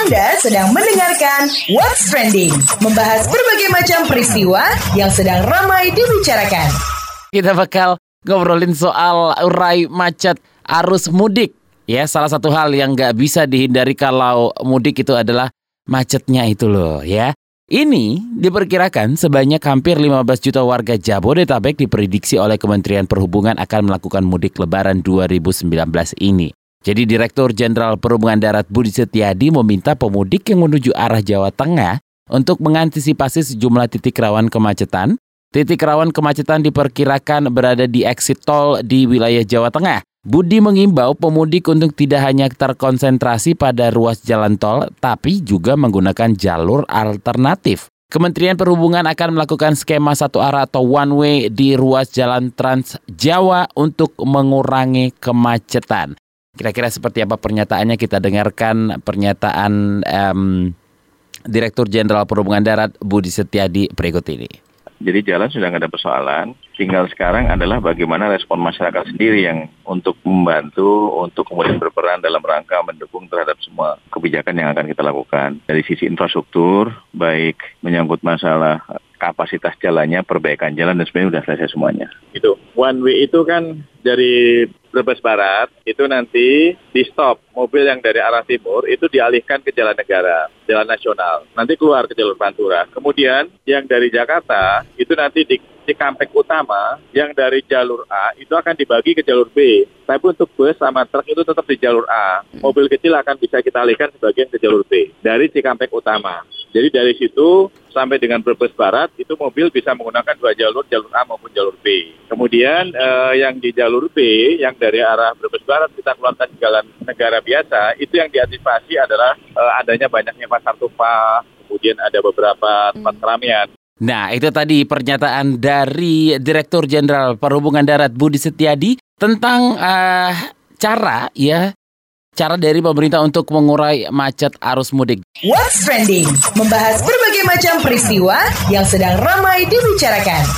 Anda sedang mendengarkan What's Trending, membahas berbagai macam peristiwa yang sedang ramai dibicarakan. Kita bakal ngobrolin soal urai macet arus mudik. Ya, salah satu hal yang nggak bisa dihindari kalau mudik itu adalah macetnya itu loh ya. Ini diperkirakan sebanyak hampir 15 juta warga Jabodetabek diprediksi oleh Kementerian Perhubungan akan melakukan mudik lebaran 2019 ini. Jadi Direktur Jenderal Perhubungan Darat Budi Setiadi meminta pemudik yang menuju arah Jawa Tengah untuk mengantisipasi sejumlah titik rawan kemacetan. Titik rawan kemacetan diperkirakan berada di exit tol di wilayah Jawa Tengah. Budi mengimbau pemudik untuk tidak hanya terkonsentrasi pada ruas jalan tol, tapi juga menggunakan jalur alternatif. Kementerian Perhubungan akan melakukan skema satu arah atau one way di ruas jalan Trans Jawa untuk mengurangi kemacetan. Kira-kira seperti apa pernyataannya kita dengarkan pernyataan um, Direktur Jenderal Perhubungan Darat Budi Setiadi berikut ini. Jadi jalan sudah nggak ada persoalan. Tinggal sekarang adalah bagaimana respon masyarakat sendiri yang untuk membantu, untuk kemudian berperan dalam rangka mendukung terhadap semua kebijakan yang akan kita lakukan. Dari sisi infrastruktur, baik menyangkut masalah kapasitas jalannya, perbaikan jalan dan sebenarnya sudah selesai semuanya. Itu one way itu kan dari Brebes Barat itu nanti di stop mobil yang dari arah timur itu dialihkan ke jalan negara, jalan nasional. Nanti keluar ke jalur Pantura. Kemudian yang dari Jakarta itu nanti di Cikampek Utama yang dari jalur A itu akan dibagi ke jalur B. Tapi untuk bus sama truk itu tetap di jalur A. Mobil kecil akan bisa kita alihkan sebagian ke jalur B dari Cikampek Utama. Jadi dari situ sampai dengan Brebes Barat itu mobil bisa menggunakan dua jalur, jalur A maupun jalur B. Kemudian eh, yang di jalur B, yang dari arah Brebes Barat kita keluarkan jalan negara biasa, itu yang diantisipasi adalah eh, adanya banyaknya pasar tumpah, kemudian ada beberapa tempat keramaian. Nah, itu tadi pernyataan dari Direktur Jenderal Perhubungan Darat Budi Setiadi tentang uh, cara ya cara dari pemerintah untuk mengurai macet arus mudik. What's Trending, membahas berbagai macam peristiwa yang sedang ramai dibicarakan.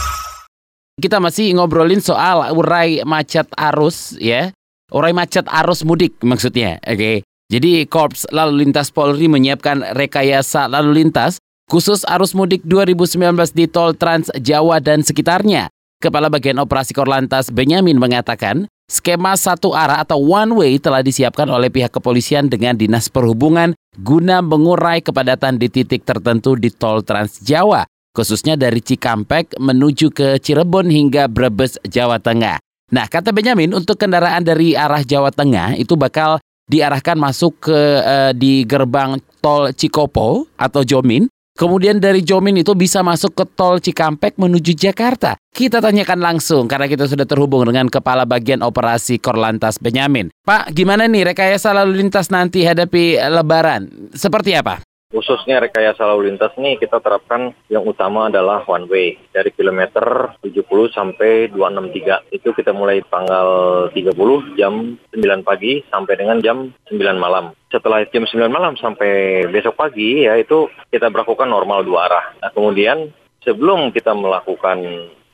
Kita masih ngobrolin soal urai macet arus ya. Urai macet arus mudik maksudnya. Oke. Okay. Jadi Korps Lalu Lintas Polri menyiapkan rekayasa lalu lintas khusus arus mudik 2019 di Tol Trans Jawa dan sekitarnya. Kepala Bagian Operasi Korlantas Benyamin mengatakan, Skema satu arah atau one way telah disiapkan oleh pihak kepolisian dengan Dinas Perhubungan guna mengurai kepadatan di titik tertentu di tol Trans Jawa, khususnya dari Cikampek menuju ke Cirebon hingga Brebes, Jawa Tengah. Nah, kata Benyamin, untuk kendaraan dari arah Jawa Tengah itu bakal diarahkan masuk ke uh, di gerbang tol Cikopo atau Jomin Kemudian dari Jomin itu bisa masuk ke tol Cikampek menuju Jakarta. Kita tanyakan langsung karena kita sudah terhubung dengan Kepala Bagian Operasi Korlantas Benyamin. Pak, gimana nih rekayasa lalu lintas nanti hadapi Lebaran? Seperti apa? Khususnya rekayasa lalu lintas nih kita terapkan yang utama adalah one way dari kilometer 70 sampai 263. Itu kita mulai tanggal 30 jam 9 pagi sampai dengan jam 9 malam. Setelah jam 9 malam sampai besok pagi ya itu kita berlakukan normal dua arah. Nah kemudian sebelum kita melakukan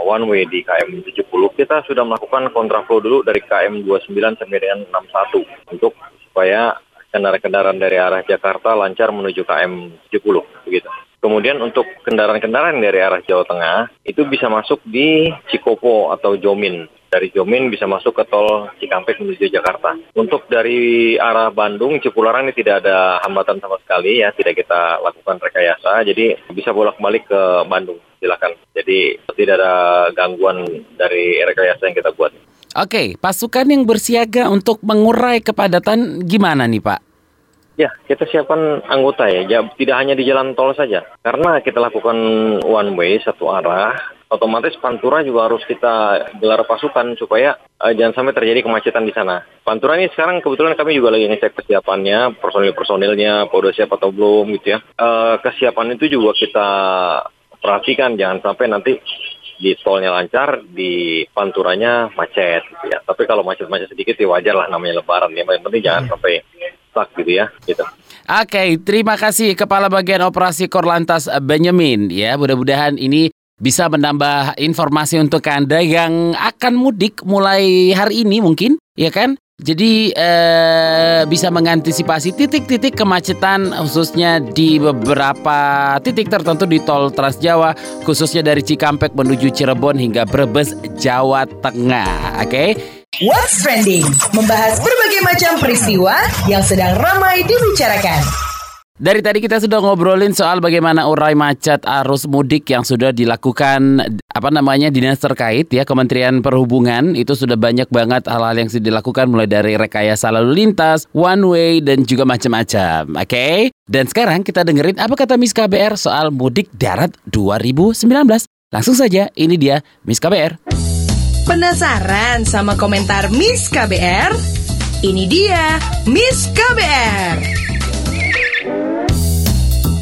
one way di KM 70 kita sudah melakukan kontraflow dulu dari KM 29 sampai dengan 61 untuk supaya kendaraan-kendaraan dari arah Jakarta lancar menuju KM 70 begitu. Kemudian untuk kendaraan-kendaraan dari arah Jawa Tengah itu bisa masuk di Cikopo atau Jomin. Dari Jomin bisa masuk ke tol Cikampek menuju Jakarta. Untuk dari arah Bandung, Cipularang ini tidak ada hambatan sama sekali ya, tidak kita lakukan rekayasa. Jadi bisa bolak-balik ke Bandung, silakan. Jadi tidak ada gangguan dari rekayasa yang kita buat. Oke, pasukan yang bersiaga untuk mengurai kepadatan gimana nih Pak? Ya, kita siapkan anggota ya. tidak hanya di jalan tol saja. Karena kita lakukan one way, satu arah, otomatis Pantura juga harus kita gelar pasukan supaya uh, jangan sampai terjadi kemacetan di sana. Pantura ini sekarang kebetulan kami juga lagi ngecek kesiapannya, personil-personilnya, pada siap atau belum gitu ya. Uh, kesiapan itu juga kita perhatikan, jangan sampai nanti di tolnya lancar, di panturanya macet gitu ya. Tapi kalau macet-macet sedikit ya wajar lah namanya lebaran ya. Yang penting jangan hmm. sampai stuck gitu ya. Gitu. Oke, okay, terima kasih Kepala Bagian Operasi Korlantas Benjamin ya. Mudah-mudahan ini bisa menambah informasi untuk Anda yang akan mudik mulai hari ini mungkin, ya kan? Jadi eh, bisa mengantisipasi titik-titik kemacetan khususnya di beberapa titik tertentu di tol Trans Jawa khususnya dari Cikampek menuju Cirebon hingga Brebes Jawa Tengah. Oke. Okay? What's trending? Membahas berbagai macam peristiwa yang sedang ramai dibicarakan. Dari tadi kita sudah ngobrolin soal bagaimana urai macet arus mudik yang sudah dilakukan apa namanya dinas terkait ya Kementerian Perhubungan itu sudah banyak banget hal-hal yang sudah dilakukan mulai dari rekayasa lalu lintas, one way dan juga macam-macam. Oke? Okay? Dan sekarang kita dengerin apa kata Miss KBR soal mudik darat 2019. Langsung saja, ini dia Miss KBR. Penasaran sama komentar Miss KBR? Ini dia Miss KBR.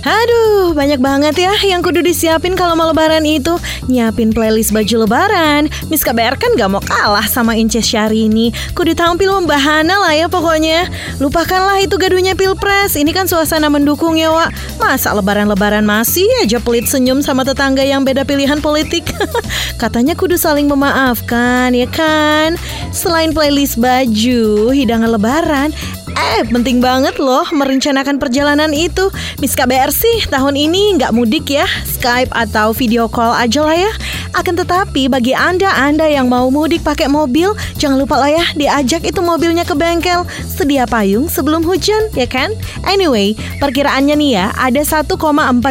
Aduh, banyak banget ya yang kudu disiapin kalau mau lebaran itu. Nyiapin playlist baju lebaran. Miss KBR kan gak mau kalah sama Inces Syahrini. Kudu tampil membahana lah ya pokoknya. Lupakanlah itu gaduhnya pilpres. Ini kan suasana mendukung ya, Wak. Masa lebaran-lebaran masih aja pelit senyum sama tetangga yang beda pilihan politik? Katanya kudu saling memaafkan, ya kan? Selain playlist baju, hidangan lebaran, Eh, penting banget loh merencanakan perjalanan itu. Miss KBR sih tahun ini nggak mudik ya, Skype atau video call aja lah ya. Akan tetapi bagi Anda-Anda yang mau mudik pakai mobil, jangan lupa lah ya diajak itu mobilnya ke bengkel. Sedia payung sebelum hujan, ya kan? Anyway, perkiraannya nih ya, ada 1,4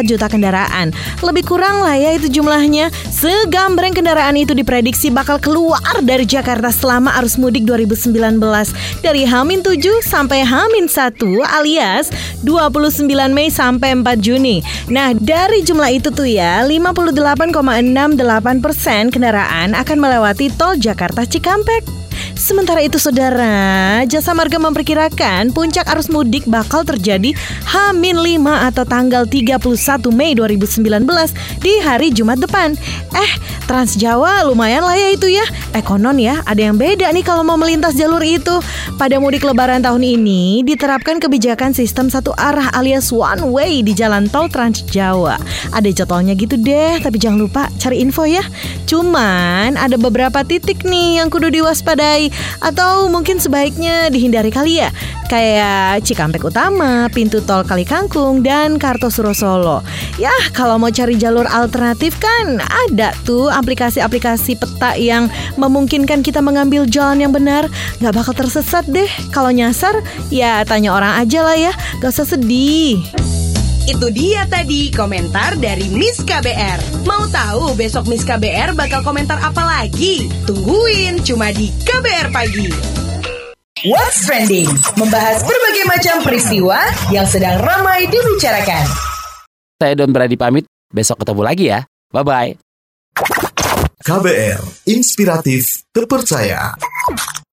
juta kendaraan. Lebih kurang lah ya itu jumlahnya. Segambreng kendaraan itu diprediksi bakal keluar dari Jakarta selama arus mudik 2019 dari Hamin 7 sampai Hamin 1 alias 29 Mei sampai 4 Juni. Nah, dari jumlah itu tuh ya, 58,68 persen kendaraan akan melewati tol Jakarta Cikampek. Sementara itu saudara, Jasa Marga memperkirakan puncak arus mudik bakal terjadi H-5 atau tanggal 31 Mei 2019 di hari Jumat depan. Eh, Trans Jawa lumayan lah ya itu ya. Ekonon ya, ada yang beda nih kalau mau melintas jalur itu. Pada mudik lebaran tahun ini diterapkan kebijakan sistem satu arah alias one way di jalan tol Trans Jawa. Ada jadwalnya gitu deh, tapi jangan lupa cari info ya. Cuman ada beberapa titik nih yang kudu diwaspadai atau mungkin sebaiknya dihindari kali ya kayak Cikampek Utama, pintu tol Kali Kangkung dan Kartosuro Solo. Ya, kalau mau cari jalur alternatif kan ada tuh aplikasi-aplikasi peta yang memungkinkan kita mengambil jalan yang benar. Gak bakal tersesat deh. Kalau nyasar, ya tanya orang aja lah ya. Gak usah sedih. Itu dia tadi komentar dari Miss KBR. Mau tahu besok Miss KBR bakal komentar apa lagi? Tungguin cuma di KBR Pagi. What's Trending? Membahas berbagai macam peristiwa yang sedang ramai dibicarakan. Saya Don Brady pamit, besok ketemu lagi ya. Bye-bye. KBR, inspiratif, terpercaya.